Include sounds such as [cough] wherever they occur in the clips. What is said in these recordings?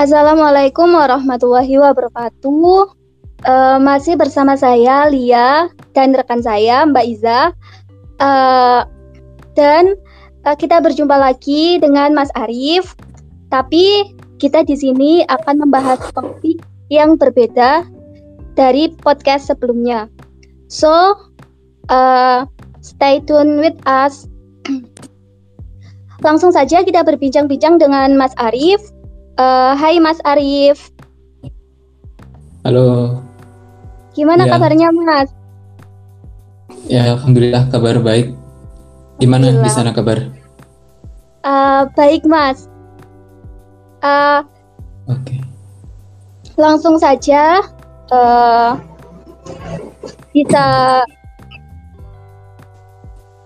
Assalamualaikum warahmatullahi wabarakatuh. Uh, masih bersama saya Lia dan rekan saya Mbak Iza. Uh, dan uh, kita berjumpa lagi dengan Mas Arif. Tapi kita di sini akan membahas topik yang berbeda dari podcast sebelumnya. So, uh, stay tune with us. [clears throat] Langsung saja kita berbincang-bincang dengan Mas Arif. Uh, hai Mas Arif. Halo. Gimana ya. kabarnya Mas? Ya, alhamdulillah kabar baik. Gimana di sana kabar? Uh, baik Mas. Uh, Oke. Okay. Langsung saja uh, kita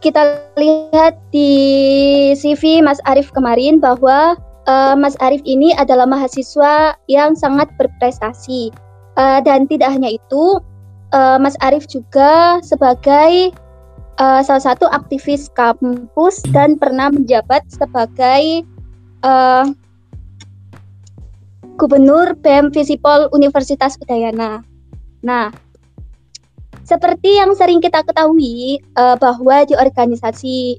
kita lihat di CV Mas Arif kemarin bahwa uh, Mas Arif ini adalah mahasiswa yang sangat berprestasi. Uh, dan tidak hanya itu, uh, Mas Arif juga sebagai uh, salah satu aktivis kampus dan pernah menjabat sebagai uh, Gubernur BEM Visipol Universitas Udayana. Nah, seperti yang sering kita ketahui uh, bahwa di organisasi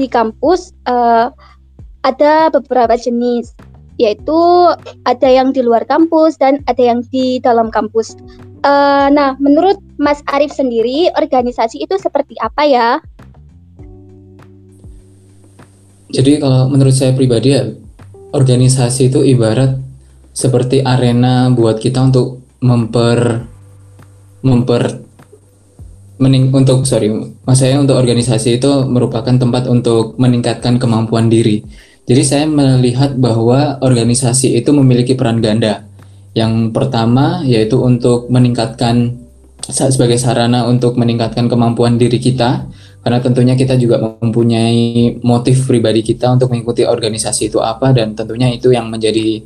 di kampus uh, ada beberapa jenis, yaitu ada yang di luar kampus dan ada yang di dalam kampus. Uh, nah, menurut Mas Arief sendiri, organisasi itu seperti apa ya? Jadi kalau menurut saya pribadi ya, organisasi itu ibarat seperti arena buat kita untuk memper memper mening untuk sorry maksudnya untuk organisasi itu merupakan tempat untuk meningkatkan kemampuan diri jadi saya melihat bahwa organisasi itu memiliki peran ganda. Yang pertama yaitu untuk meningkatkan sebagai sarana untuk meningkatkan kemampuan diri kita karena tentunya kita juga mempunyai motif pribadi kita untuk mengikuti organisasi itu apa dan tentunya itu yang menjadi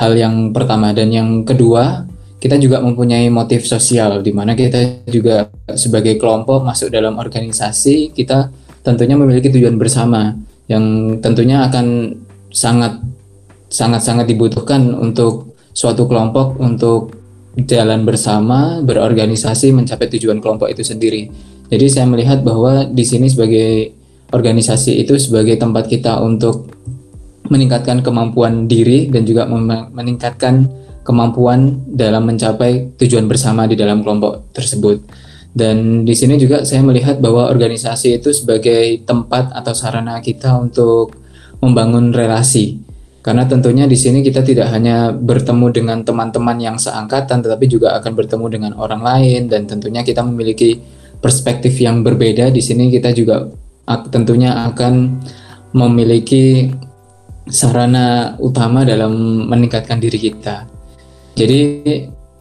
hal yang pertama. Dan yang kedua kita juga mempunyai motif sosial di mana kita juga sebagai kelompok masuk dalam organisasi kita tentunya memiliki tujuan bersama yang tentunya akan sangat sangat sangat dibutuhkan untuk suatu kelompok untuk jalan bersama berorganisasi mencapai tujuan kelompok itu sendiri. Jadi saya melihat bahwa di sini sebagai organisasi itu sebagai tempat kita untuk meningkatkan kemampuan diri dan juga meningkatkan kemampuan dalam mencapai tujuan bersama di dalam kelompok tersebut. Dan di sini juga saya melihat bahwa organisasi itu sebagai tempat atau sarana kita untuk membangun relasi. Karena tentunya di sini kita tidak hanya bertemu dengan teman-teman yang seangkatan, tetapi juga akan bertemu dengan orang lain dan tentunya kita memiliki perspektif yang berbeda. Di sini kita juga tentunya akan memiliki sarana utama dalam meningkatkan diri kita. Jadi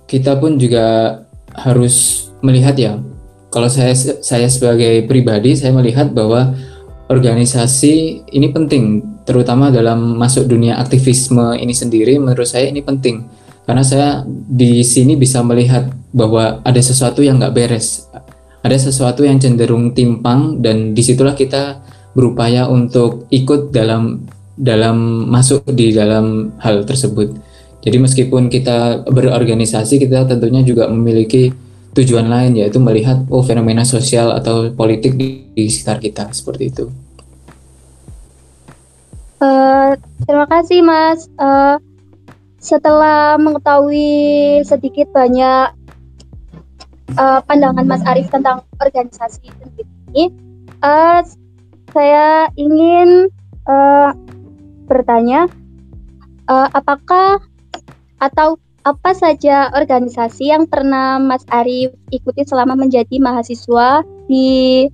kita pun juga harus melihat ya. Kalau saya saya sebagai pribadi saya melihat bahwa organisasi ini penting terutama dalam masuk dunia aktivisme ini sendiri menurut saya ini penting. Karena saya di sini bisa melihat bahwa ada sesuatu yang nggak beres. Ada sesuatu yang cenderung timpang dan di situlah kita berupaya untuk ikut dalam dalam masuk di dalam hal tersebut. Jadi meskipun kita berorganisasi, kita tentunya juga memiliki tujuan lain yaitu melihat oh fenomena sosial atau politik di, di sekitar kita seperti itu. Uh, terima kasih Mas. Uh, setelah mengetahui sedikit banyak uh, pandangan Mas Arief tentang organisasi ini, uh, saya ingin uh, bertanya, uh, apakah atau apa saja organisasi yang pernah Mas Arief ikuti selama menjadi mahasiswa di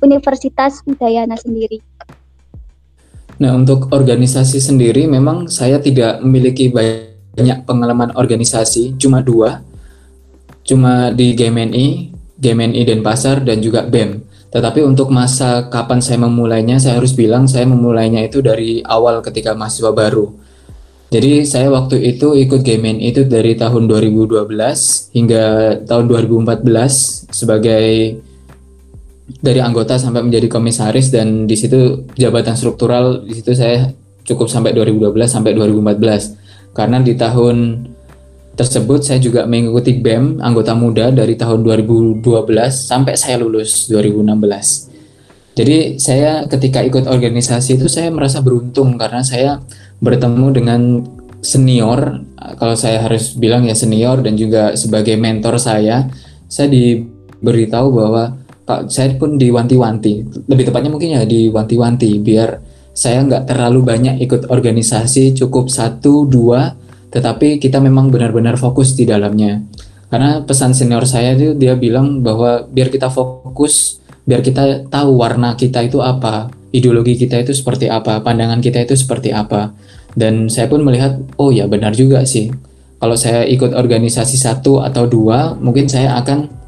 Universitas Udayana sendiri? Nah, untuk organisasi sendiri memang saya tidak memiliki banyak pengalaman organisasi, cuma dua. Cuma di GMNI, GMNI Denpasar dan juga BEM. Tetapi untuk masa kapan saya memulainya, saya harus bilang saya memulainya itu dari awal ketika mahasiswa baru jadi saya waktu itu ikut Gamen itu dari tahun 2012 hingga tahun 2014 sebagai dari anggota sampai menjadi komisaris dan di situ jabatan struktural di situ saya cukup sampai 2012 sampai 2014 karena di tahun tersebut saya juga mengikuti BEM anggota muda dari tahun 2012 sampai saya lulus 2016. Jadi saya ketika ikut organisasi itu saya merasa beruntung karena saya bertemu dengan senior. Kalau saya harus bilang ya senior dan juga sebagai mentor saya saya diberitahu bahwa saya pun diwanti-wanti. Lebih tepatnya mungkin ya diwanti-wanti biar saya nggak terlalu banyak ikut organisasi cukup satu dua tetapi kita memang benar-benar fokus di dalamnya. Karena pesan senior saya itu dia bilang bahwa biar kita fokus biar kita tahu warna kita itu apa ideologi kita itu seperti apa pandangan kita itu seperti apa dan saya pun melihat oh ya benar juga sih kalau saya ikut organisasi satu atau dua mungkin saya akan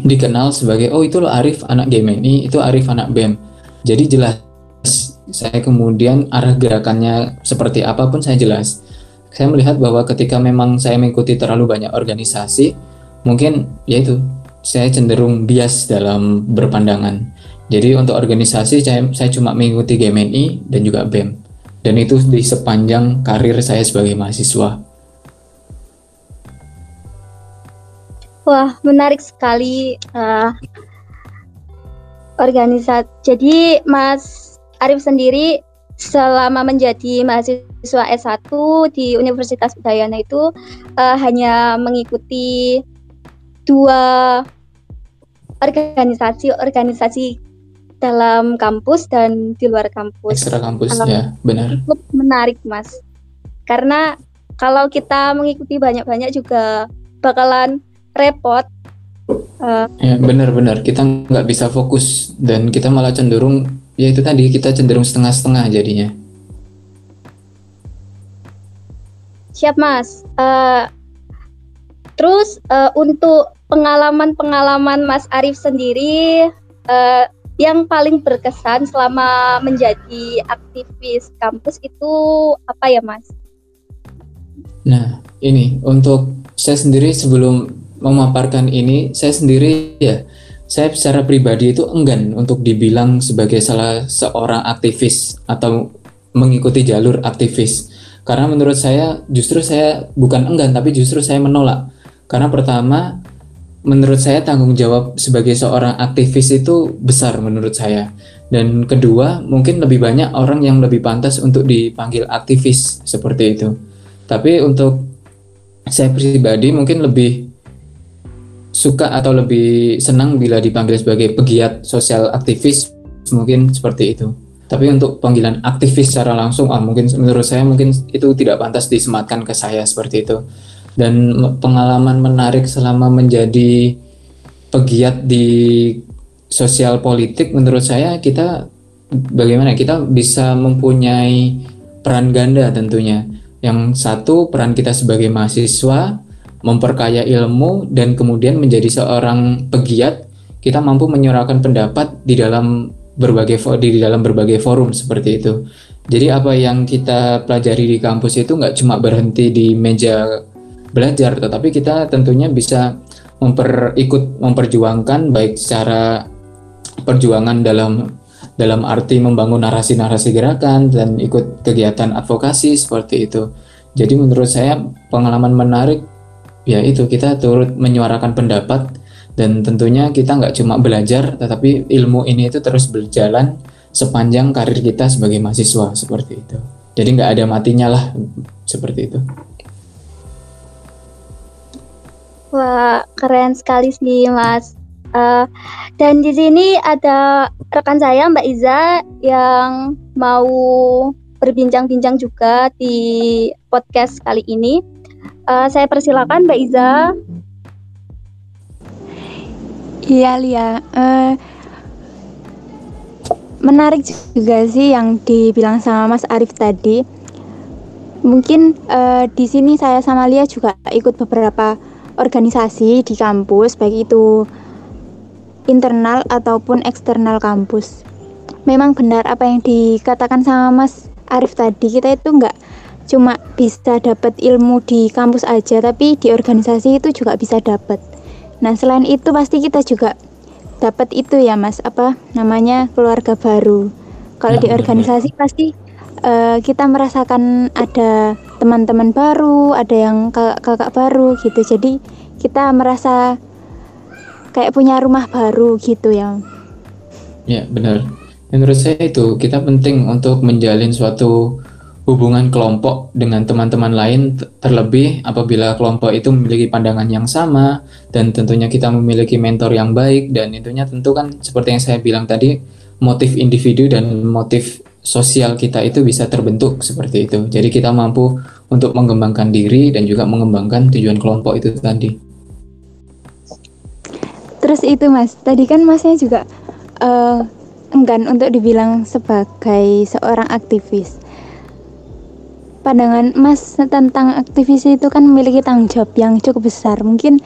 dikenal sebagai oh itu loh Arif anak GMNI, itu Arif anak BEM. Jadi jelas saya kemudian arah gerakannya seperti apa pun saya jelas. Saya melihat bahwa ketika memang saya mengikuti terlalu banyak organisasi, mungkin yaitu saya cenderung bias dalam berpandangan. Jadi untuk organisasi saya, saya cuma mengikuti GMNI dan juga BEM. Dan itu di sepanjang karir saya sebagai mahasiswa. Wah, menarik sekali uh, organisasi. Jadi, Mas Arif sendiri selama menjadi mahasiswa S1 di Universitas Udayana itu uh, hanya mengikuti dua organisasi-organisasi dalam kampus dan di luar kampus. Ekstra kampus um, ya, benar. Cukup menarik, Mas. Karena kalau kita mengikuti banyak-banyak juga bakalan repot. Uh, ya benar-benar kita nggak bisa fokus dan kita malah cenderung ya itu tadi kita cenderung setengah-setengah jadinya. Siap mas. Uh, terus uh, untuk pengalaman-pengalaman Mas Arif sendiri uh, yang paling berkesan selama menjadi aktivis kampus itu apa ya Mas? Nah ini untuk saya sendiri sebelum memaparkan ini saya sendiri ya saya secara pribadi itu enggan untuk dibilang sebagai salah seorang aktivis atau mengikuti jalur aktivis karena menurut saya justru saya bukan enggan tapi justru saya menolak karena pertama menurut saya tanggung jawab sebagai seorang aktivis itu besar menurut saya dan kedua mungkin lebih banyak orang yang lebih pantas untuk dipanggil aktivis seperti itu tapi untuk saya pribadi mungkin lebih suka atau lebih senang bila dipanggil sebagai pegiat sosial aktivis mungkin seperti itu. Tapi untuk panggilan aktivis secara langsung, ah, mungkin menurut saya mungkin itu tidak pantas disematkan ke saya seperti itu. Dan pengalaman menarik selama menjadi pegiat di sosial politik, menurut saya kita bagaimana kita bisa mempunyai peran ganda tentunya. Yang satu peran kita sebagai mahasiswa, memperkaya ilmu dan kemudian menjadi seorang pegiat kita mampu menyuarakan pendapat di dalam berbagai di dalam berbagai forum seperti itu. Jadi apa yang kita pelajari di kampus itu nggak cuma berhenti di meja belajar, tetapi kita tentunya bisa memper ikut memperjuangkan baik secara perjuangan dalam dalam arti membangun narasi-narasi gerakan dan ikut kegiatan advokasi seperti itu. Jadi menurut saya pengalaman menarik ya itu kita turut menyuarakan pendapat dan tentunya kita nggak cuma belajar tetapi ilmu ini itu terus berjalan sepanjang karir kita sebagai mahasiswa seperti itu jadi nggak ada matinya lah seperti itu wah keren sekali sih mas uh, dan di sini ada rekan saya Mbak Iza yang mau berbincang-bincang juga di podcast kali ini Uh, saya persilakan Mbak Iza. Iya Lia, uh, menarik juga sih yang dibilang sama Mas Arif tadi. Mungkin uh, di sini saya sama Lia juga ikut beberapa organisasi di kampus, baik itu internal ataupun eksternal kampus. Memang benar apa yang dikatakan sama Mas Arif tadi, kita itu enggak cuma bisa dapat ilmu di kampus aja tapi di organisasi itu juga bisa dapat. Nah selain itu pasti kita juga dapat itu ya mas apa namanya keluarga baru. Kalau di organisasi pasti uh, kita merasakan ada teman-teman baru, ada yang kakak-kakak baru gitu. Jadi kita merasa kayak punya rumah baru gitu ya. Ya benar. Menurut saya itu kita penting untuk menjalin suatu hubungan kelompok dengan teman-teman lain terlebih apabila kelompok itu memiliki pandangan yang sama dan tentunya kita memiliki mentor yang baik dan tentunya tentu kan seperti yang saya bilang tadi motif individu dan motif sosial kita itu bisa terbentuk seperti itu. Jadi kita mampu untuk mengembangkan diri dan juga mengembangkan tujuan kelompok itu tadi. Terus itu Mas, tadi kan Masnya juga uh, enggan untuk dibilang sebagai seorang aktivis. Pandangan Mas tentang aktivis itu kan memiliki tanggung jawab yang cukup besar. Mungkin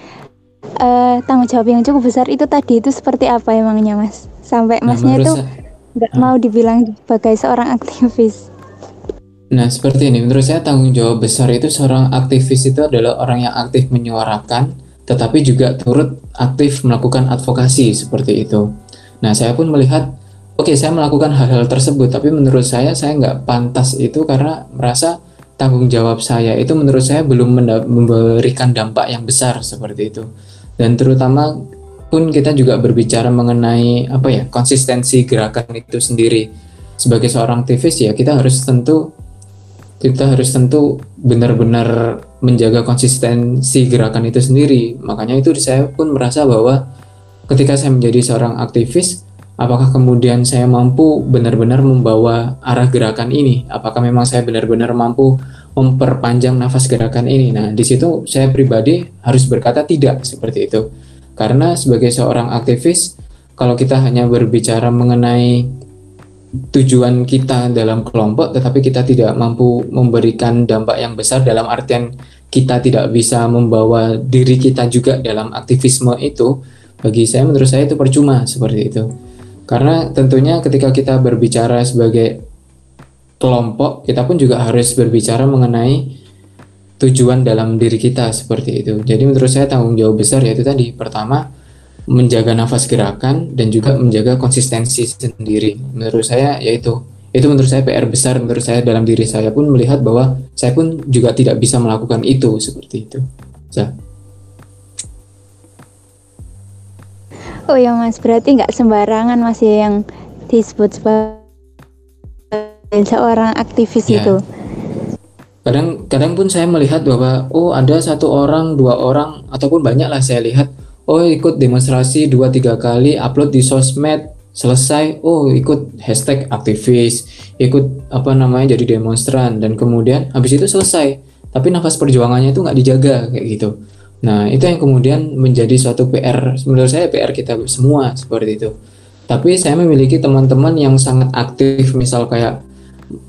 uh, tanggung jawab yang cukup besar itu tadi itu seperti apa emangnya Mas? Sampai nah, Masnya itu nggak mau dibilang sebagai seorang aktivis. Nah, seperti ini. Menurut saya tanggung jawab besar itu seorang aktivis itu adalah orang yang aktif menyuarakan, tetapi juga turut aktif melakukan advokasi seperti itu. Nah, saya pun melihat, oke, okay, saya melakukan hal-hal tersebut, tapi menurut saya saya nggak pantas itu karena merasa tanggung jawab saya itu menurut saya belum memberikan dampak yang besar seperti itu. Dan terutama pun kita juga berbicara mengenai apa ya konsistensi gerakan itu sendiri. Sebagai seorang aktivis ya kita harus tentu kita harus tentu benar-benar menjaga konsistensi gerakan itu sendiri. Makanya itu saya pun merasa bahwa ketika saya menjadi seorang aktivis apakah kemudian saya mampu benar-benar membawa arah gerakan ini? Apakah memang saya benar-benar mampu memperpanjang nafas gerakan ini? Nah di situ saya pribadi harus berkata tidak seperti itu karena sebagai seorang aktivis, kalau kita hanya berbicara mengenai tujuan kita dalam kelompok, tetapi kita tidak mampu memberikan dampak yang besar dalam artian kita tidak bisa membawa diri kita juga dalam aktivisme itu, bagi saya menurut saya itu percuma seperti itu. Karena tentunya ketika kita berbicara sebagai kelompok, kita pun juga harus berbicara mengenai tujuan dalam diri kita seperti itu. Jadi menurut saya tanggung jawab besar yaitu tadi pertama menjaga nafas gerakan dan juga menjaga konsistensi sendiri. Menurut saya yaitu itu menurut saya PR besar menurut saya dalam diri saya pun melihat bahwa saya pun juga tidak bisa melakukan itu seperti itu. Ya. Oh ya mas, berarti nggak sembarangan masih yang disebut sebagai seorang aktivis ya. itu kadang kadang pun saya melihat bahwa oh ada satu orang dua orang ataupun banyak lah saya lihat oh ikut demonstrasi dua tiga kali upload di sosmed selesai oh ikut hashtag aktivis ikut apa namanya jadi demonstran dan kemudian habis itu selesai. Tapi nafas perjuangannya itu nggak dijaga kayak gitu. Nah itu yang kemudian menjadi suatu PR menurut saya PR kita semua seperti itu. Tapi saya memiliki teman-teman yang sangat aktif misal kayak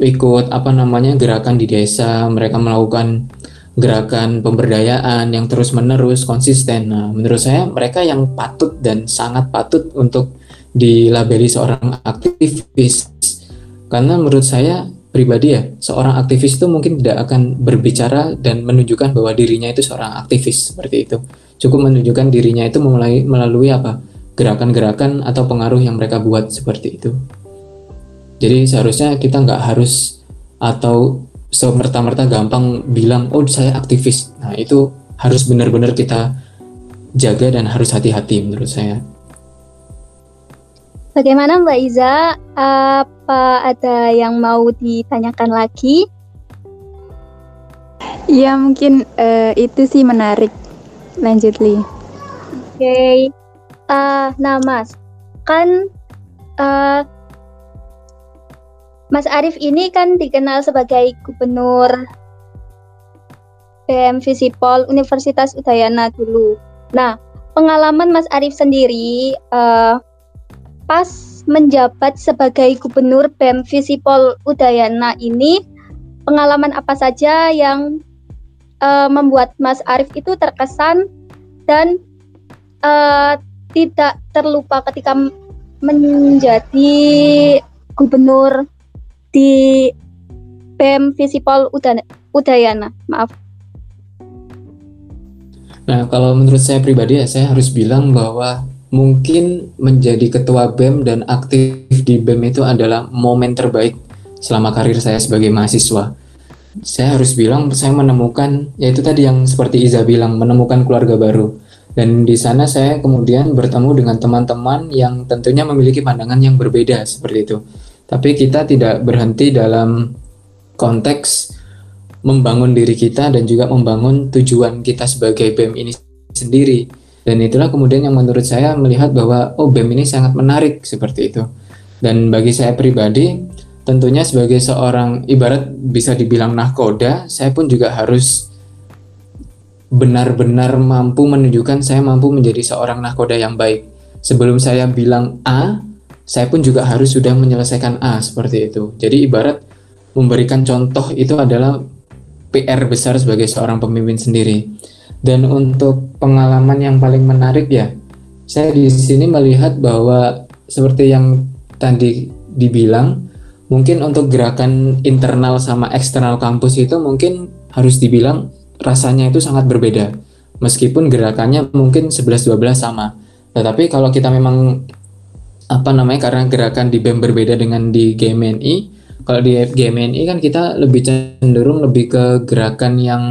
ikut apa namanya gerakan di desa, mereka melakukan gerakan pemberdayaan yang terus-menerus konsisten. Nah, menurut saya mereka yang patut dan sangat patut untuk dilabeli seorang aktivis. Karena menurut saya pribadi ya, seorang aktivis itu mungkin tidak akan berbicara dan menunjukkan bahwa dirinya itu seorang aktivis seperti itu. Cukup menunjukkan dirinya itu melalui melalui apa? gerakan-gerakan atau pengaruh yang mereka buat seperti itu. Jadi seharusnya kita nggak harus atau semerta-merta gampang bilang oh saya aktivis. Nah itu harus benar-benar kita jaga dan harus hati-hati menurut saya. Bagaimana Mbak Iza? Apa ada yang mau ditanyakan lagi? Ya mungkin uh, itu sih menarik. Lanjut Li. Oke. Okay. Uh, nah Mas, kan uh, Mas Arief ini kan dikenal sebagai gubernur BM Visipol Universitas Udayana dulu. Nah, pengalaman Mas Arief sendiri uh, pas menjabat sebagai gubernur BM Visipol Udayana ini, pengalaman apa saja yang uh, membuat Mas Arief itu terkesan dan uh, tidak terlupa ketika menjadi gubernur di BEM Visipol Udayana. Maaf. Nah, kalau menurut saya pribadi ya, saya harus bilang bahwa mungkin menjadi ketua BEM dan aktif di BEM itu adalah momen terbaik selama karir saya sebagai mahasiswa. Saya harus bilang saya menemukan yaitu tadi yang seperti Iza bilang menemukan keluarga baru. Dan di sana saya kemudian bertemu dengan teman-teman yang tentunya memiliki pandangan yang berbeda seperti itu. Tapi kita tidak berhenti dalam konteks membangun diri kita dan juga membangun tujuan kita sebagai BEM ini sendiri. Dan itulah kemudian yang menurut saya melihat bahwa oh BEM ini sangat menarik seperti itu. Dan bagi saya pribadi, tentunya sebagai seorang ibarat bisa dibilang nahkoda, saya pun juga harus benar-benar mampu menunjukkan saya mampu menjadi seorang nahkoda yang baik. Sebelum saya bilang A, saya pun juga harus sudah menyelesaikan A seperti itu. Jadi ibarat memberikan contoh itu adalah PR besar sebagai seorang pemimpin sendiri. Dan untuk pengalaman yang paling menarik ya, saya di sini melihat bahwa seperti yang tadi dibilang, mungkin untuk gerakan internal sama eksternal kampus itu mungkin harus dibilang rasanya itu sangat berbeda. Meskipun gerakannya mungkin 11-12 sama. Tetapi kalau kita memang apa namanya karena gerakan di BEM berbeda dengan di GMNI, kalau di GMNI kan kita lebih cenderung lebih ke gerakan yang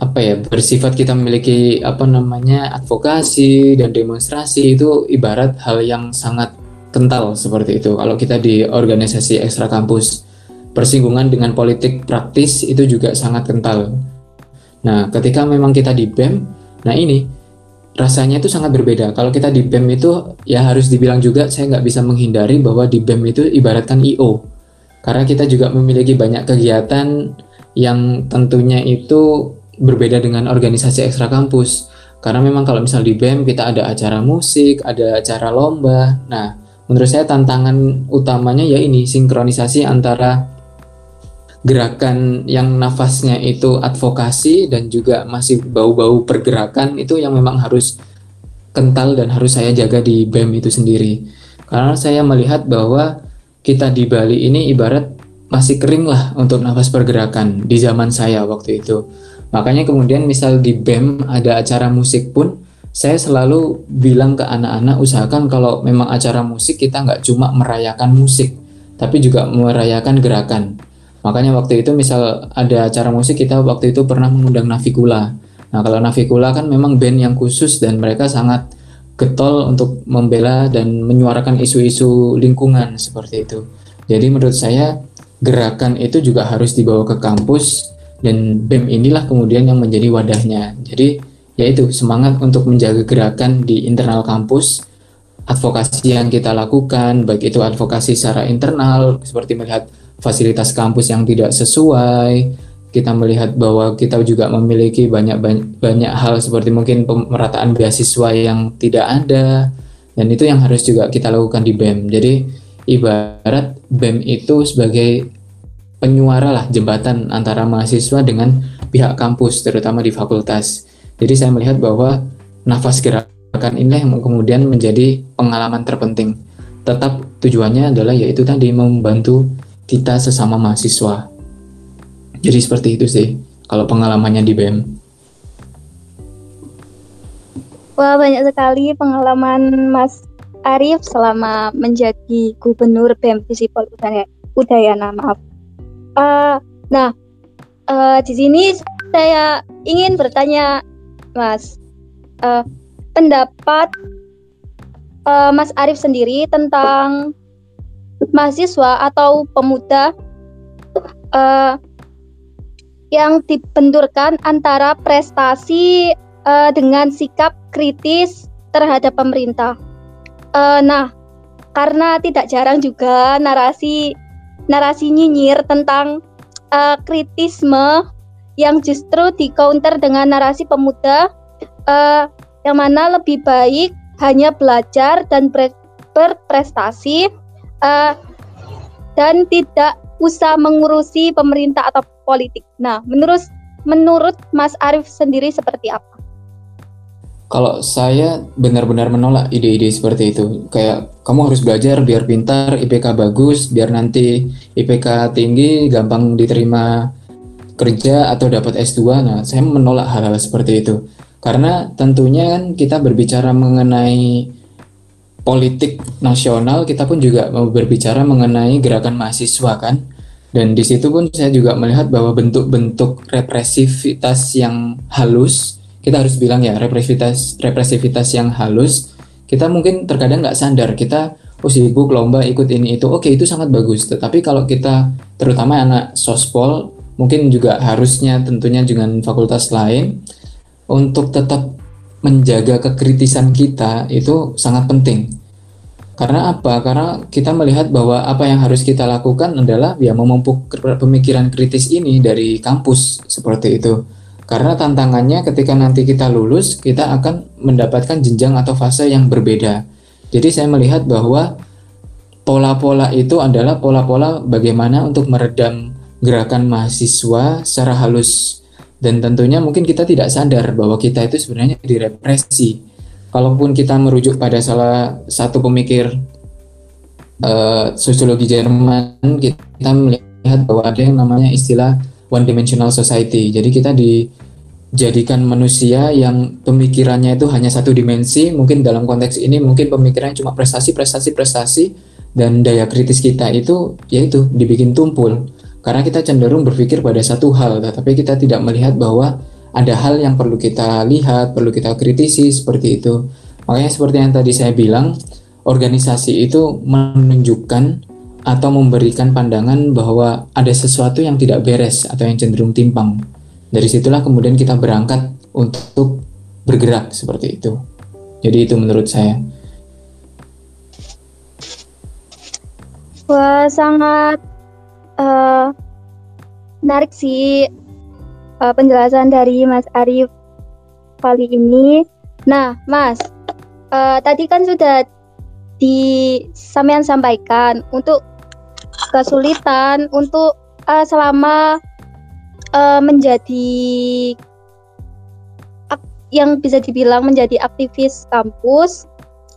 apa ya bersifat kita memiliki apa namanya advokasi dan demonstrasi itu ibarat hal yang sangat kental seperti itu. Kalau kita di organisasi ekstra kampus persinggungan dengan politik praktis itu juga sangat kental. Nah, ketika memang kita di BEM, nah ini rasanya itu sangat berbeda. Kalau kita di BEM itu ya harus dibilang juga saya nggak bisa menghindari bahwa di BEM itu ibaratkan IO. Karena kita juga memiliki banyak kegiatan yang tentunya itu berbeda dengan organisasi ekstra kampus. Karena memang kalau misal di BEM kita ada acara musik, ada acara lomba. Nah, menurut saya tantangan utamanya ya ini sinkronisasi antara gerakan yang nafasnya itu advokasi dan juga masih bau-bau pergerakan itu yang memang harus kental dan harus saya jaga di BEM itu sendiri. Karena saya melihat bahwa kita di Bali ini ibarat masih kering lah untuk nafas pergerakan di zaman saya waktu itu. Makanya kemudian misal di BEM ada acara musik pun saya selalu bilang ke anak-anak usahakan kalau memang acara musik kita nggak cuma merayakan musik tapi juga merayakan gerakan Makanya waktu itu misal ada acara musik kita waktu itu pernah mengundang Navikula. Nah kalau Navikula kan memang band yang khusus dan mereka sangat getol untuk membela dan menyuarakan isu-isu lingkungan seperti itu. Jadi menurut saya gerakan itu juga harus dibawa ke kampus dan BEM inilah kemudian yang menjadi wadahnya. Jadi yaitu semangat untuk menjaga gerakan di internal kampus, advokasi yang kita lakukan, baik itu advokasi secara internal seperti melihat fasilitas kampus yang tidak sesuai, kita melihat bahwa kita juga memiliki banyak banyak, hal seperti mungkin pemerataan beasiswa yang tidak ada dan itu yang harus juga kita lakukan di BEM. Jadi ibarat BEM itu sebagai penyuara lah jembatan antara mahasiswa dengan pihak kampus terutama di fakultas. Jadi saya melihat bahwa nafas gerakan ini yang kemudian menjadi pengalaman terpenting. Tetap tujuannya adalah yaitu tadi membantu kita sesama mahasiswa. Jadi seperti itu sih kalau pengalamannya di BEM. Wah banyak sekali pengalaman Mas Arif selama menjadi gubernur BEM Visipol Udaya, Udayana maaf. Uh, nah uh, di sini saya ingin bertanya Mas uh, pendapat uh, Mas Arif sendiri tentang mahasiswa atau pemuda uh, yang dibenturkan antara prestasi uh, dengan sikap kritis terhadap pemerintah. Uh, nah, karena tidak jarang juga narasi narasi nyinyir tentang uh, kritisme yang justru di counter dengan narasi pemuda uh, yang mana lebih baik hanya belajar dan berprestasi uh, dan tidak usah mengurusi pemerintah atau politik. Nah, menurut menurut Mas Arief sendiri seperti apa? Kalau saya benar-benar menolak ide-ide seperti itu. Kayak kamu harus belajar biar pintar, IPK bagus, biar nanti IPK tinggi, gampang diterima kerja atau dapat S2. Nah, saya menolak hal-hal seperti itu. Karena tentunya kan kita berbicara mengenai politik nasional kita pun juga mau berbicara mengenai gerakan mahasiswa kan? Dan di situ pun saya juga melihat bahwa bentuk-bentuk represivitas yang halus kita harus bilang ya represivitas represivitas yang halus kita mungkin terkadang nggak sadar kita oh sibuk lomba ikut ini itu. Oke itu sangat bagus. Tetapi kalau kita terutama anak sospol mungkin juga harusnya tentunya dengan fakultas lain untuk tetap menjaga kekritisan kita itu sangat penting karena apa? Karena kita melihat bahwa apa yang harus kita lakukan adalah ya memupuk pemikiran kritis ini dari kampus seperti itu. Karena tantangannya ketika nanti kita lulus, kita akan mendapatkan jenjang atau fase yang berbeda. Jadi saya melihat bahwa pola-pola itu adalah pola-pola bagaimana untuk meredam gerakan mahasiswa secara halus. Dan tentunya mungkin kita tidak sadar bahwa kita itu sebenarnya direpresi kalaupun kita merujuk pada salah satu pemikir uh, sosiologi Jerman, kita melihat bahwa ada yang namanya istilah one dimensional society. Jadi kita dijadikan manusia yang pemikirannya itu hanya satu dimensi. Mungkin dalam konteks ini mungkin pemikirannya cuma prestasi, prestasi, prestasi dan daya kritis kita itu yaitu dibikin tumpul. Karena kita cenderung berpikir pada satu hal, tetapi kita tidak melihat bahwa ada hal yang perlu kita lihat, perlu kita kritisi seperti itu. Makanya seperti yang tadi saya bilang, organisasi itu menunjukkan atau memberikan pandangan bahwa ada sesuatu yang tidak beres atau yang cenderung timpang. Dari situlah kemudian kita berangkat untuk bergerak seperti itu. Jadi itu menurut saya. Wah, sangat uh, sih uh, penjelasan dari Mas Arief kali ini. Nah, Mas, uh, tadi kan sudah di sampean sampaikan untuk kesulitan untuk uh, selama uh, menjadi yang bisa dibilang menjadi aktivis kampus.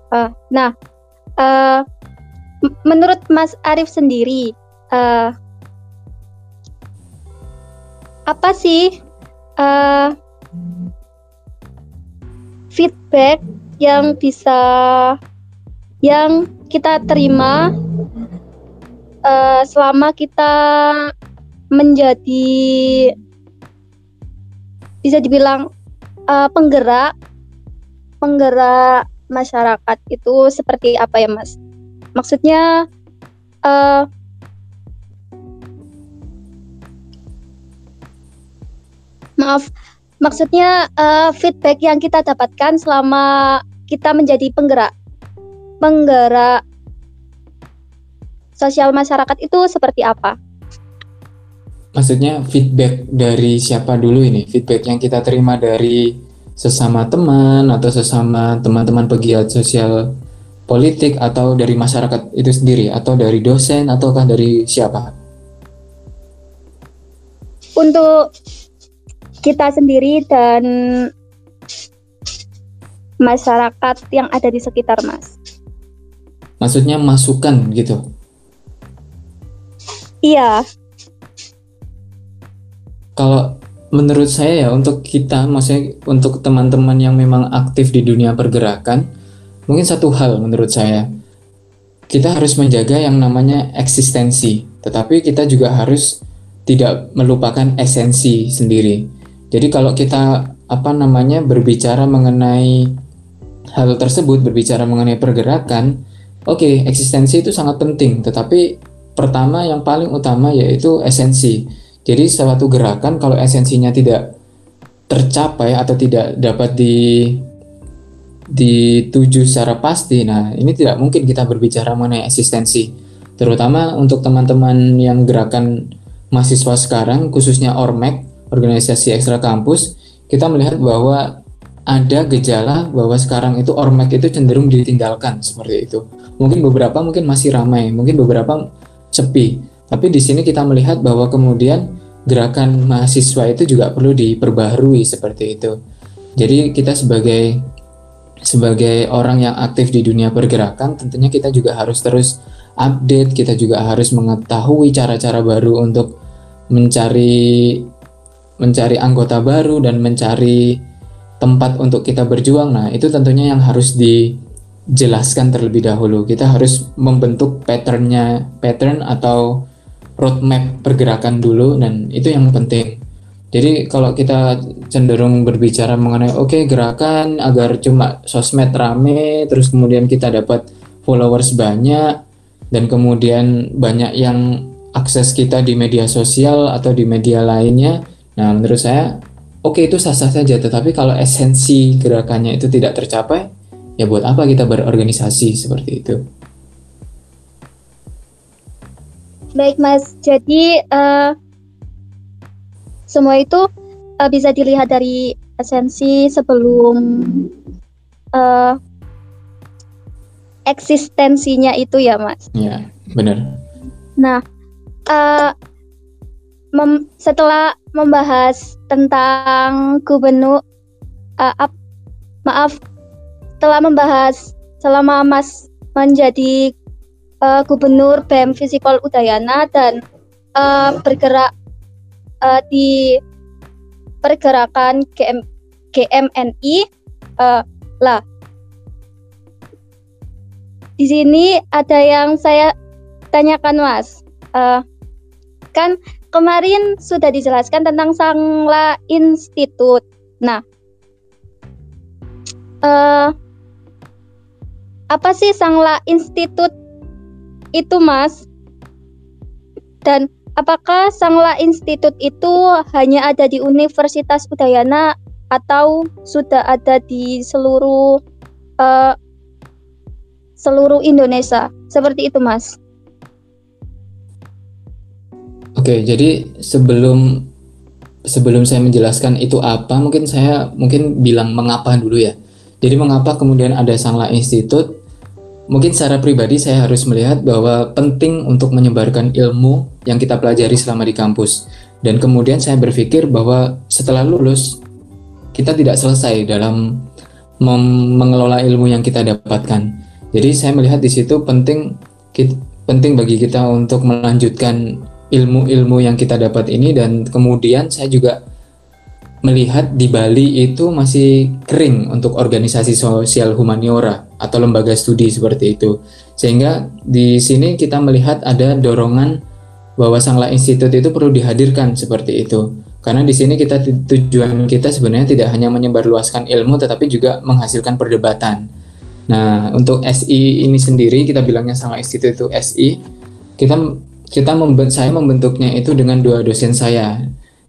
Uh, nah, uh, menurut Mas Arief sendiri, uh, apa sih uh, feedback yang bisa yang kita terima uh, selama kita menjadi bisa dibilang uh, penggerak penggerak masyarakat itu seperti apa ya mas? Maksudnya uh, maaf maksudnya uh, feedback yang kita dapatkan selama kita menjadi penggerak penggerak sosial masyarakat itu seperti apa? Maksudnya feedback dari siapa dulu ini? Feedback yang kita terima dari sesama teman atau sesama teman-teman pegiat sosial politik atau dari masyarakat itu sendiri atau dari dosen ataukah dari siapa? Untuk kita sendiri dan masyarakat yang ada di sekitar Mas. Maksudnya masukan gitu? Iya. Kalau menurut saya ya untuk kita, maksudnya untuk teman-teman yang memang aktif di dunia pergerakan, mungkin satu hal menurut saya, kita harus menjaga yang namanya eksistensi, tetapi kita juga harus tidak melupakan esensi sendiri. Jadi kalau kita apa namanya berbicara mengenai hal tersebut, berbicara mengenai pergerakan, oke, okay, eksistensi itu sangat penting, tetapi pertama yang paling utama yaitu esensi. Jadi suatu gerakan kalau esensinya tidak tercapai atau tidak dapat di dituju secara pasti, nah ini tidak mungkin kita berbicara mengenai eksistensi. Terutama untuk teman-teman yang gerakan mahasiswa sekarang, khususnya Ormek, organisasi ekstra kampus, kita melihat bahwa ada gejala bahwa sekarang itu ormek itu cenderung ditinggalkan seperti itu. Mungkin beberapa mungkin masih ramai, mungkin beberapa sepi. Tapi di sini kita melihat bahwa kemudian gerakan mahasiswa itu juga perlu diperbaharui seperti itu. Jadi kita sebagai sebagai orang yang aktif di dunia pergerakan, tentunya kita juga harus terus update, kita juga harus mengetahui cara-cara baru untuk mencari mencari anggota baru dan mencari tempat untuk kita berjuang. Nah, itu tentunya yang harus di jelaskan terlebih dahulu. Kita harus membentuk patternnya, pattern atau roadmap pergerakan dulu dan itu yang penting. Jadi kalau kita cenderung berbicara mengenai oke okay, gerakan agar cuma sosmed rame, terus kemudian kita dapat followers banyak dan kemudian banyak yang akses kita di media sosial atau di media lainnya. Nah, menurut saya oke okay, itu sah-sah saja, tetapi kalau esensi gerakannya itu tidak tercapai, ya buat apa kita berorganisasi seperti itu? Baik Mas, jadi uh, semua itu uh, bisa dilihat dari esensi sebelum uh, eksistensinya itu ya Mas. Ya, benar. Nah, uh, mem setelah membahas tentang gubernur, uh, ap, maaf telah membahas selama Mas menjadi uh, gubernur BEM Fisikol Udayana dan uh, bergerak uh, di pergerakan GM, GMNI uh, lah. Di sini ada yang saya tanyakan Mas. Uh, kan kemarin sudah dijelaskan tentang Sangla Institute. Nah, uh, apa sih Sangla Institute itu, Mas? Dan apakah Sangla Institute itu hanya ada di Universitas Udayana atau sudah ada di seluruh uh, seluruh Indonesia? Seperti itu, Mas. Oke, jadi sebelum sebelum saya menjelaskan itu apa, mungkin saya mungkin bilang mengapa dulu ya. Jadi mengapa kemudian ada Sangla Institute? Mungkin secara pribadi saya harus melihat bahwa penting untuk menyebarkan ilmu yang kita pelajari selama di kampus. Dan kemudian saya berpikir bahwa setelah lulus, kita tidak selesai dalam mengelola ilmu yang kita dapatkan. Jadi saya melihat di situ penting penting bagi kita untuk melanjutkan ilmu-ilmu yang kita dapat ini dan kemudian saya juga melihat di Bali itu masih kering untuk organisasi sosial humaniora atau lembaga studi seperti itu. Sehingga di sini kita melihat ada dorongan bahwa Sangla Institute itu perlu dihadirkan seperti itu. Karena di sini kita tujuan kita sebenarnya tidak hanya menyebarluaskan ilmu tetapi juga menghasilkan perdebatan. Nah, untuk SI ini sendiri kita bilangnya Sangla Institute itu SI. Kita kita membentuk saya membentuknya itu dengan dua dosen saya.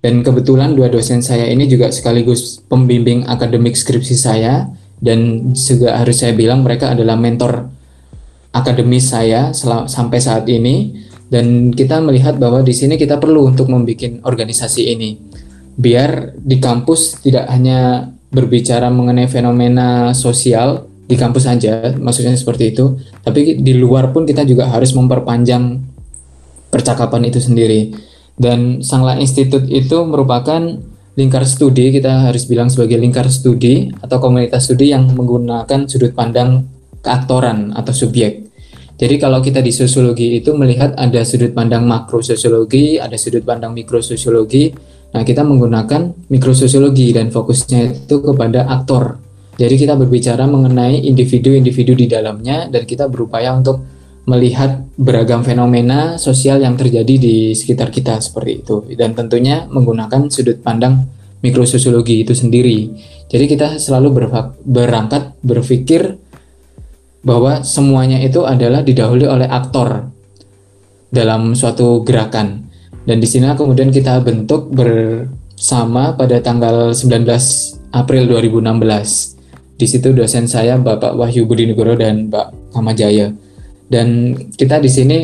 Dan kebetulan dua dosen saya ini juga sekaligus pembimbing akademik skripsi saya. Dan juga harus saya bilang mereka adalah mentor akademis saya sampai saat ini. Dan kita melihat bahwa di sini kita perlu untuk membuat organisasi ini. Biar di kampus tidak hanya berbicara mengenai fenomena sosial di kampus saja maksudnya seperti itu tapi di luar pun kita juga harus memperpanjang percakapan itu sendiri dan Sangla Institute itu merupakan lingkar studi, kita harus bilang sebagai lingkar studi atau komunitas studi yang menggunakan sudut pandang keaktoran atau subjek. Jadi kalau kita di sosiologi itu melihat ada sudut pandang makro sosiologi, ada sudut pandang mikro sosiologi. Nah, kita menggunakan mikrososiologi dan fokusnya itu kepada aktor. Jadi kita berbicara mengenai individu-individu di dalamnya dan kita berupaya untuk melihat beragam fenomena sosial yang terjadi di sekitar kita seperti itu dan tentunya menggunakan sudut pandang mikrososiologi itu sendiri. Jadi kita selalu berangkat berpikir bahwa semuanya itu adalah didahului oleh aktor dalam suatu gerakan. Dan di sini kemudian kita bentuk bersama pada tanggal 19 April 2016. Di situ dosen saya Bapak Wahyu Budi Negoro dan Mbak Kamajaya dan kita di sini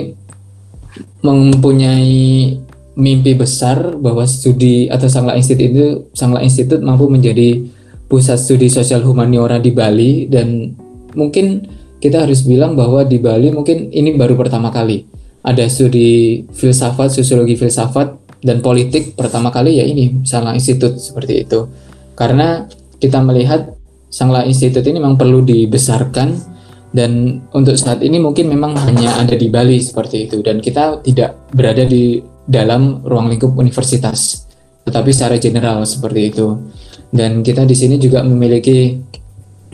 mempunyai mimpi besar bahwa studi atau Sangla Institute itu Sangla Institute mampu menjadi pusat studi sosial humaniora di Bali dan mungkin kita harus bilang bahwa di Bali mungkin ini baru pertama kali ada studi filsafat, sosiologi filsafat dan politik pertama kali ya ini Sangla Institute seperti itu. Karena kita melihat Sangla Institute ini memang perlu dibesarkan dan untuk saat ini mungkin memang hanya ada di Bali seperti itu. Dan kita tidak berada di dalam ruang lingkup universitas tetapi secara general seperti itu. Dan kita di sini juga memiliki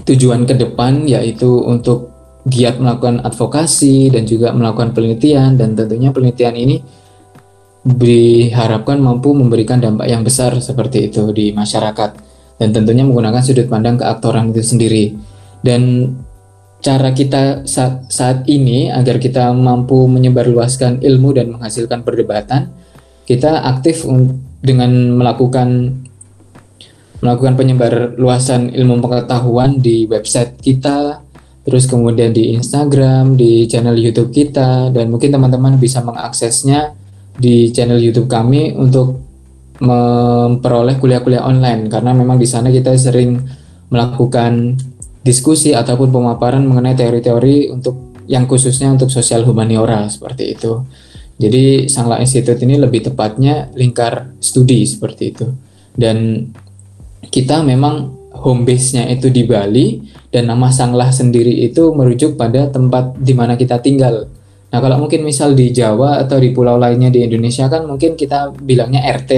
tujuan ke depan yaitu untuk giat melakukan advokasi dan juga melakukan penelitian. Dan tentunya penelitian ini diharapkan mampu memberikan dampak yang besar seperti itu di masyarakat. Dan tentunya menggunakan sudut pandang keaktoran itu sendiri. Dan cara kita saat, saat ini agar kita mampu menyebarluaskan ilmu dan menghasilkan perdebatan kita aktif dengan melakukan melakukan penyebar luasan ilmu pengetahuan di website kita terus kemudian di Instagram, di channel YouTube kita, dan mungkin teman-teman bisa mengaksesnya di channel YouTube kami untuk memperoleh kuliah-kuliah online. Karena memang di sana kita sering melakukan diskusi ataupun pemaparan mengenai teori-teori untuk yang khususnya untuk sosial humaniora seperti itu. Jadi Sangla Institute ini lebih tepatnya lingkar studi seperti itu. Dan kita memang home base-nya itu di Bali dan nama Sanglah sendiri itu merujuk pada tempat di mana kita tinggal. Nah, kalau mungkin misal di Jawa atau di pulau lainnya di Indonesia kan mungkin kita bilangnya RT.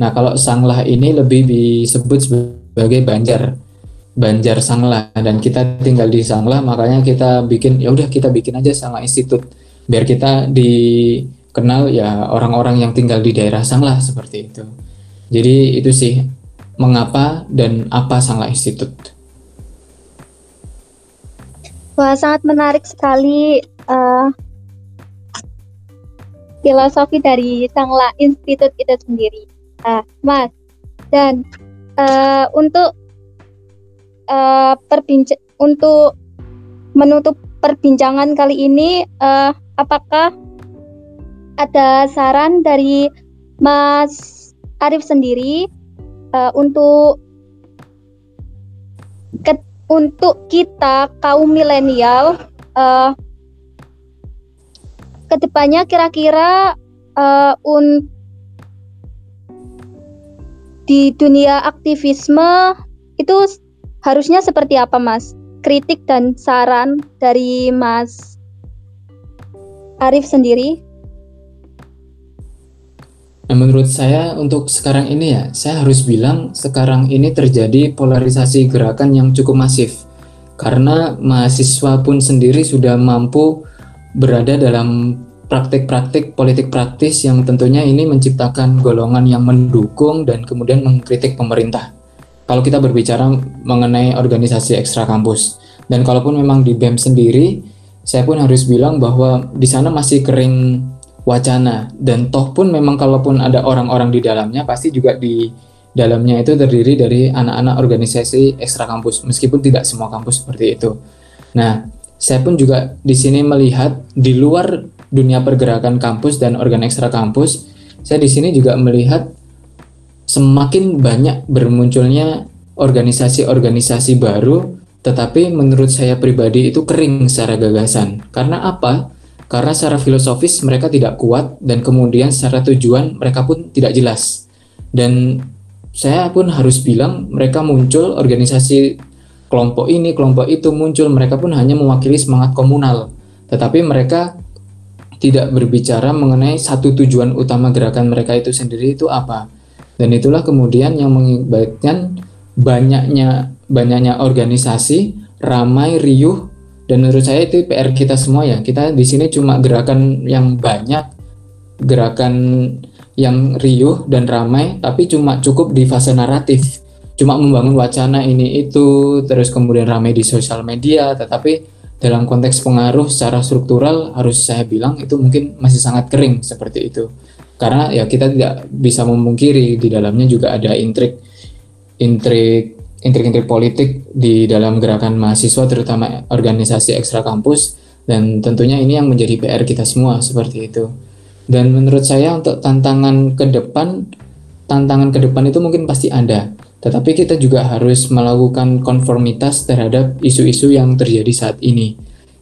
Nah, kalau Sanglah ini lebih disebut sebagai Banjar. Banjar Sanglah dan kita tinggal di Sanglah makanya kita bikin ya udah kita bikin aja Sanglah Institute biar kita dikenal ya orang-orang yang tinggal di daerah Sanglah seperti itu. Jadi itu sih mengapa dan apa Sanglah Institute. Wah, sangat menarik sekali uh, filosofi dari Sangla Institute itu sendiri. Uh, Mas, dan uh, untuk uh, untuk menutup perbincangan kali ini, uh, apakah ada saran dari Mas Arif sendiri uh, untuk ke untuk kita kaum milenial uh, ke depannya kira-kira uh, un di dunia aktivisme itu harusnya seperti apa mas kritik dan saran dari mas Arif sendiri Nah, menurut saya untuk sekarang ini ya, saya harus bilang sekarang ini terjadi polarisasi gerakan yang cukup masif. Karena mahasiswa pun sendiri sudah mampu berada dalam praktik-praktik politik praktis yang tentunya ini menciptakan golongan yang mendukung dan kemudian mengkritik pemerintah. Kalau kita berbicara mengenai organisasi ekstra kampus, dan kalaupun memang di BEM sendiri, saya pun harus bilang bahwa di sana masih kering wacana dan toh pun memang kalaupun ada orang-orang di dalamnya pasti juga di dalamnya itu terdiri dari anak-anak organisasi ekstra kampus meskipun tidak semua kampus seperti itu. Nah, saya pun juga di sini melihat di luar dunia pergerakan kampus dan organ ekstra kampus, saya di sini juga melihat semakin banyak bermunculnya organisasi-organisasi baru tetapi menurut saya pribadi itu kering secara gagasan. Karena apa? karena secara filosofis mereka tidak kuat dan kemudian secara tujuan mereka pun tidak jelas. Dan saya pun harus bilang mereka muncul organisasi kelompok ini, kelompok itu muncul, mereka pun hanya mewakili semangat komunal. Tetapi mereka tidak berbicara mengenai satu tujuan utama gerakan mereka itu sendiri itu apa. Dan itulah kemudian yang mengibatkan banyaknya banyaknya organisasi ramai riuh dan menurut saya itu PR kita semua ya. Kita di sini cuma gerakan yang banyak, gerakan yang riuh dan ramai, tapi cuma cukup di fase naratif. Cuma membangun wacana ini itu, terus kemudian ramai di sosial media, tetapi dalam konteks pengaruh secara struktural harus saya bilang itu mungkin masih sangat kering seperti itu. Karena ya kita tidak bisa memungkiri di dalamnya juga ada intrik intrik intrik-intrik politik di dalam gerakan mahasiswa terutama organisasi ekstra kampus dan tentunya ini yang menjadi PR kita semua seperti itu. Dan menurut saya untuk tantangan ke depan tantangan ke depan itu mungkin pasti ada. Tetapi kita juga harus melakukan konformitas terhadap isu-isu yang terjadi saat ini.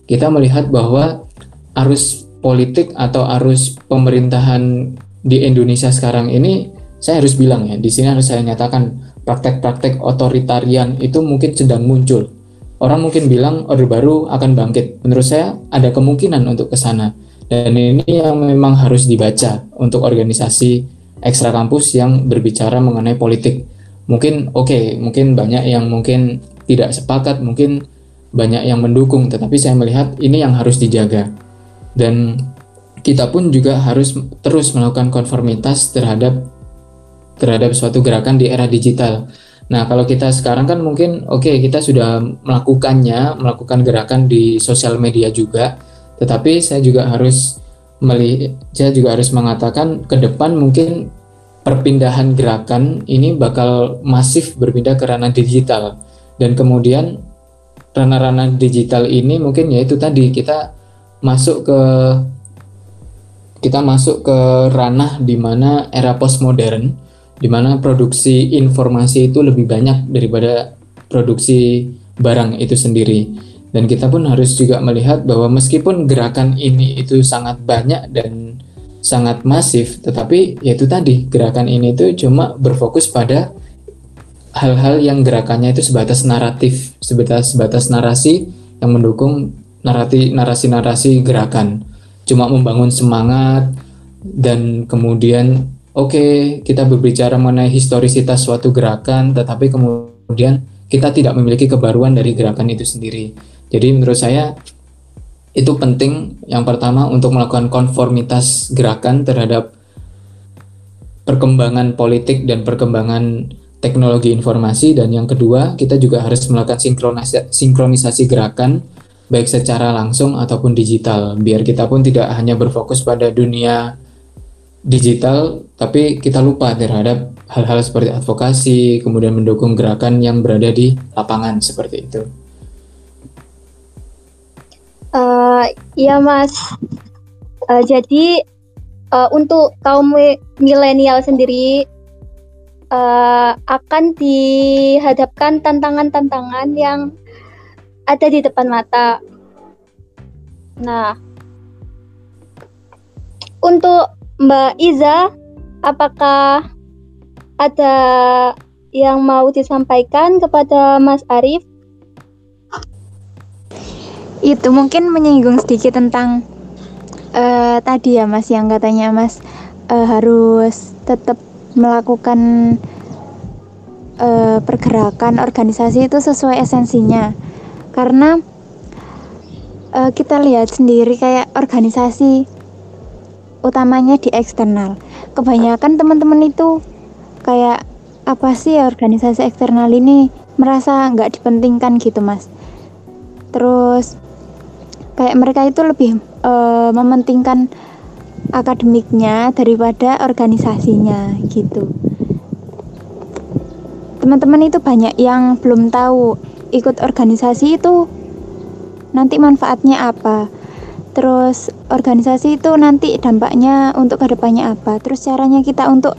Kita melihat bahwa arus politik atau arus pemerintahan di Indonesia sekarang ini saya harus bilang ya, di sini harus saya nyatakan praktek-praktek otoritarian itu mungkin sedang muncul. Orang mungkin bilang Orde Baru akan bangkit. Menurut saya ada kemungkinan untuk ke sana. Dan ini yang memang harus dibaca untuk organisasi ekstra kampus yang berbicara mengenai politik. Mungkin oke, okay, mungkin banyak yang mungkin tidak sepakat, mungkin banyak yang mendukung, tetapi saya melihat ini yang harus dijaga. Dan kita pun juga harus terus melakukan konformitas terhadap terhadap suatu gerakan di era digital. Nah, kalau kita sekarang kan mungkin oke okay, kita sudah melakukannya, melakukan gerakan di sosial media juga, tetapi saya juga harus melihat, saya juga harus mengatakan ke depan mungkin perpindahan gerakan ini bakal masif berpindah ke ranah digital dan kemudian ranah-ranah digital ini mungkin yaitu tadi kita masuk ke kita masuk ke ranah di mana era postmodern di mana produksi informasi itu lebih banyak daripada produksi barang itu sendiri dan kita pun harus juga melihat bahwa meskipun gerakan ini itu sangat banyak dan sangat masif, tetapi yaitu tadi gerakan ini itu cuma berfokus pada hal-hal yang gerakannya itu sebatas naratif, sebatas sebatas narasi yang mendukung narasi narasi-narasi gerakan. Cuma membangun semangat dan kemudian oke okay, kita berbicara mengenai historisitas suatu gerakan, tetapi kemudian kita tidak memiliki kebaruan dari gerakan itu sendiri. Jadi menurut saya itu penting yang pertama untuk melakukan konformitas gerakan terhadap perkembangan politik dan perkembangan teknologi informasi dan yang kedua kita juga harus melakukan sinkronisasi, sinkronisasi gerakan baik secara langsung ataupun digital biar kita pun tidak hanya berfokus pada dunia digital tapi kita lupa terhadap hal-hal seperti advokasi kemudian mendukung gerakan yang berada di lapangan seperti itu. Uh, iya mas. Uh, jadi uh, untuk kaum milenial sendiri uh, akan dihadapkan tantangan-tantangan yang ada di depan mata. Nah, untuk Mbak Iza, apakah ada yang mau disampaikan kepada Mas Arief itu mungkin menyinggung sedikit tentang uh, tadi ya mas yang katanya mas uh, harus tetap melakukan uh, pergerakan organisasi itu sesuai esensinya karena uh, kita lihat sendiri kayak organisasi utamanya di eksternal. Kebanyakan teman-teman itu kayak apa sih organisasi eksternal ini? Merasa nggak dipentingkan gitu mas. Terus kayak mereka itu lebih uh, mementingkan akademiknya daripada organisasinya gitu. Teman-teman itu banyak yang belum tahu ikut organisasi itu nanti manfaatnya apa terus organisasi itu nanti dampaknya untuk ke depannya apa terus caranya kita untuk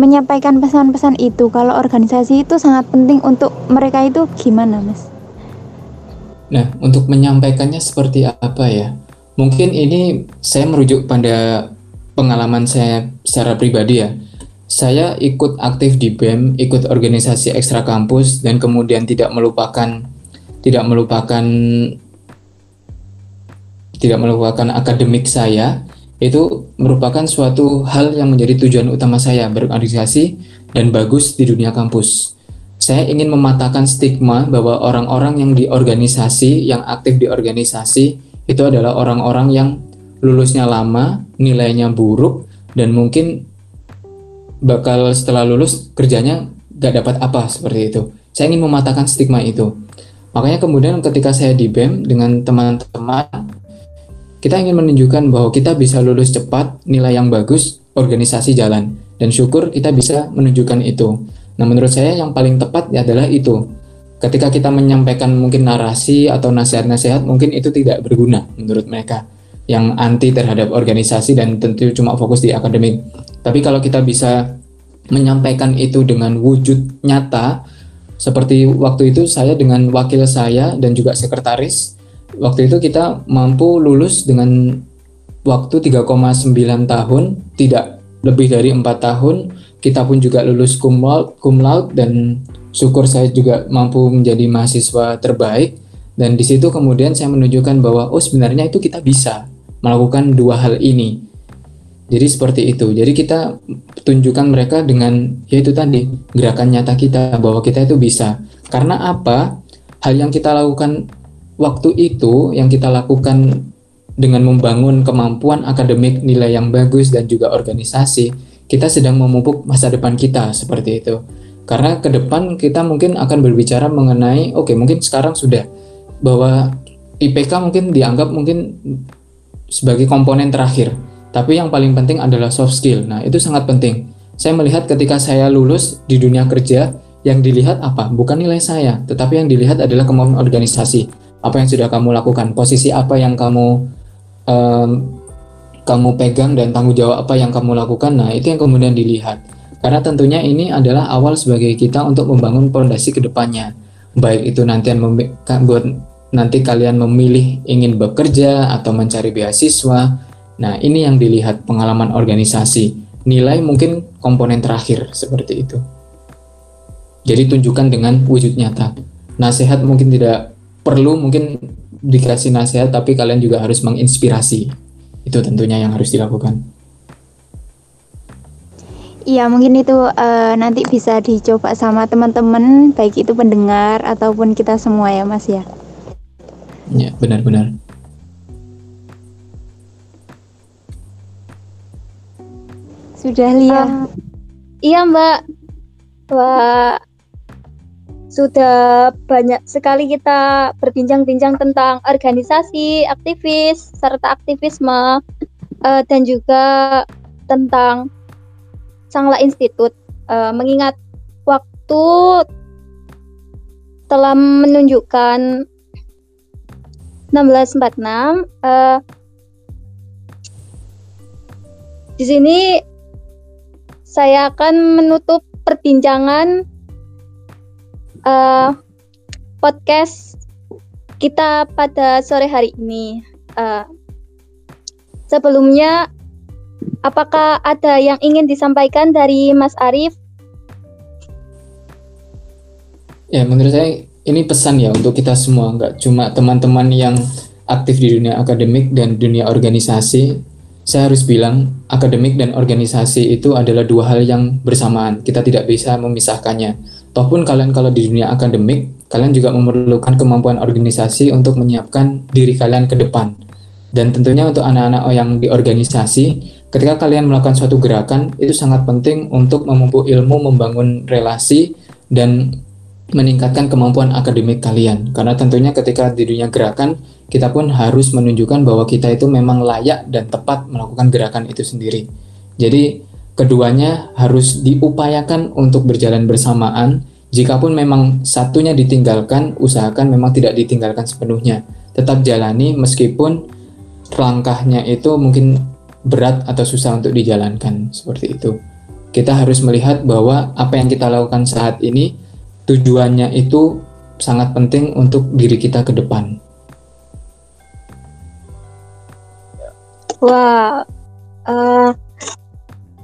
menyampaikan pesan-pesan itu kalau organisasi itu sangat penting untuk mereka itu gimana mas Nah, untuk menyampaikannya seperti apa ya? Mungkin ini saya merujuk pada pengalaman saya secara pribadi ya. Saya ikut aktif di BEM, ikut organisasi ekstra kampus dan kemudian tidak melupakan tidak melupakan tidak melupakan akademik saya. Itu merupakan suatu hal yang menjadi tujuan utama saya berorganisasi dan bagus di dunia kampus. Saya ingin mematahkan stigma bahwa orang-orang yang di organisasi, yang aktif di organisasi, itu adalah orang-orang yang lulusnya lama, nilainya buruk, dan mungkin bakal setelah lulus kerjanya gak dapat apa seperti itu. Saya ingin mematahkan stigma itu. Makanya kemudian ketika saya di BEM dengan teman-teman, kita ingin menunjukkan bahwa kita bisa lulus cepat, nilai yang bagus, organisasi jalan. Dan syukur kita bisa menunjukkan itu. Nah, menurut saya yang paling tepat adalah itu. Ketika kita menyampaikan mungkin narasi atau nasihat-nasihat, mungkin itu tidak berguna menurut mereka yang anti terhadap organisasi dan tentu cuma fokus di akademik. Tapi kalau kita bisa menyampaikan itu dengan wujud nyata, seperti waktu itu saya dengan wakil saya dan juga sekretaris, waktu itu kita mampu lulus dengan waktu 3,9 tahun, tidak lebih dari empat tahun. Kita pun juga lulus cum laude, cum laude dan syukur saya juga mampu menjadi mahasiswa terbaik. Dan di situ kemudian saya menunjukkan bahwa oh sebenarnya itu kita bisa melakukan dua hal ini jadi seperti itu. Jadi kita tunjukkan mereka dengan yaitu tadi gerakan nyata kita bahwa kita itu bisa. Karena apa? Hal yang kita lakukan waktu itu yang kita lakukan dengan membangun kemampuan akademik nilai yang bagus dan juga organisasi kita sedang memupuk masa depan kita seperti itu. Karena ke depan kita mungkin akan berbicara mengenai oke okay, mungkin sekarang sudah bahwa IPK mungkin dianggap mungkin sebagai komponen terakhir tapi yang paling penting adalah soft skill nah itu sangat penting saya melihat ketika saya lulus di dunia kerja yang dilihat apa bukan nilai saya tetapi yang dilihat adalah kemampuan organisasi apa yang sudah kamu lakukan, posisi apa yang kamu um, kamu pegang dan tanggung jawab apa yang kamu lakukan. Nah, itu yang kemudian dilihat. Karena tentunya ini adalah awal sebagai kita untuk membangun fondasi ke depannya. Baik itu nanti buat nanti kalian memilih ingin bekerja atau mencari beasiswa. Nah, ini yang dilihat pengalaman organisasi. Nilai mungkin komponen terakhir seperti itu. Jadi tunjukkan dengan wujud nyata. Nasihat mungkin tidak perlu mungkin dikasih nasihat tapi kalian juga harus menginspirasi itu tentunya yang harus dilakukan Iya mungkin itu uh, nanti bisa dicoba sama teman-teman baik itu pendengar ataupun kita semua ya mas ya. Ya benar-benar. Sudah lihat. Uh, iya mbak. Wah sudah banyak sekali kita berbincang-bincang tentang organisasi, aktivis, serta aktivisme, uh, dan juga tentang Sangla Institut. Uh, mengingat waktu telah menunjukkan 1646, uh, di sini saya akan menutup perbincangan uh, podcast kita pada sore hari ini. Uh, sebelumnya, apakah ada yang ingin disampaikan dari Mas Arief? Ya, menurut saya ini pesan ya untuk kita semua, nggak cuma teman-teman yang aktif di dunia akademik dan dunia organisasi. Saya harus bilang, akademik dan organisasi itu adalah dua hal yang bersamaan. Kita tidak bisa memisahkannya Tohpun kalian kalau di dunia akademik, kalian juga memerlukan kemampuan organisasi untuk menyiapkan diri kalian ke depan. Dan tentunya untuk anak-anak yang di organisasi, ketika kalian melakukan suatu gerakan, itu sangat penting untuk memupuk ilmu, membangun relasi, dan meningkatkan kemampuan akademik kalian. Karena tentunya ketika di dunia gerakan, kita pun harus menunjukkan bahwa kita itu memang layak dan tepat melakukan gerakan itu sendiri. Jadi keduanya harus diupayakan untuk berjalan bersamaan. Jikapun memang satunya ditinggalkan, usahakan memang tidak ditinggalkan sepenuhnya. Tetap jalani meskipun langkahnya itu mungkin berat atau susah untuk dijalankan seperti itu. Kita harus melihat bahwa apa yang kita lakukan saat ini tujuannya itu sangat penting untuk diri kita ke depan. Wah, uh,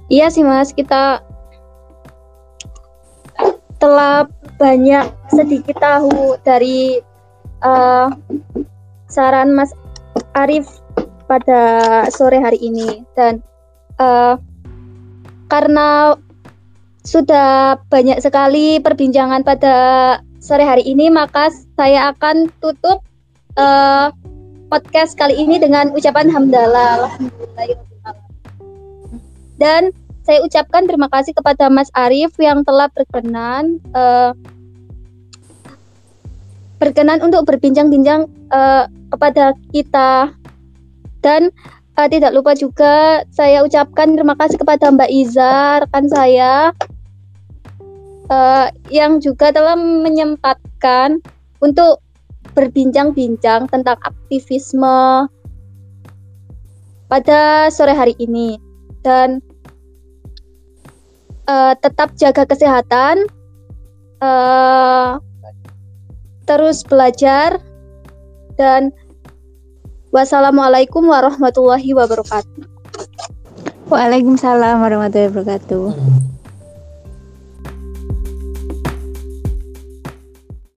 Iya sih Mas, kita telah banyak sedikit tahu dari uh, saran Mas Arif pada sore hari ini. Dan uh, karena sudah banyak sekali perbincangan pada sore hari ini maka saya akan tutup uh, podcast kali ini dengan ucapan hamdalah alhamdulillah dan saya ucapkan terima kasih kepada Mas Arief yang telah berkenan uh, berkenan untuk berbincang-bincang uh, kepada kita. Dan uh, tidak lupa juga saya ucapkan terima kasih kepada Mbak Iza rekan saya uh, yang juga telah menyempatkan untuk berbincang-bincang tentang aktivisme pada sore hari ini dan uh, tetap jaga kesehatan, uh, terus belajar, dan wassalamualaikum warahmatullahi wabarakatuh. Waalaikumsalam warahmatullahi wabarakatuh.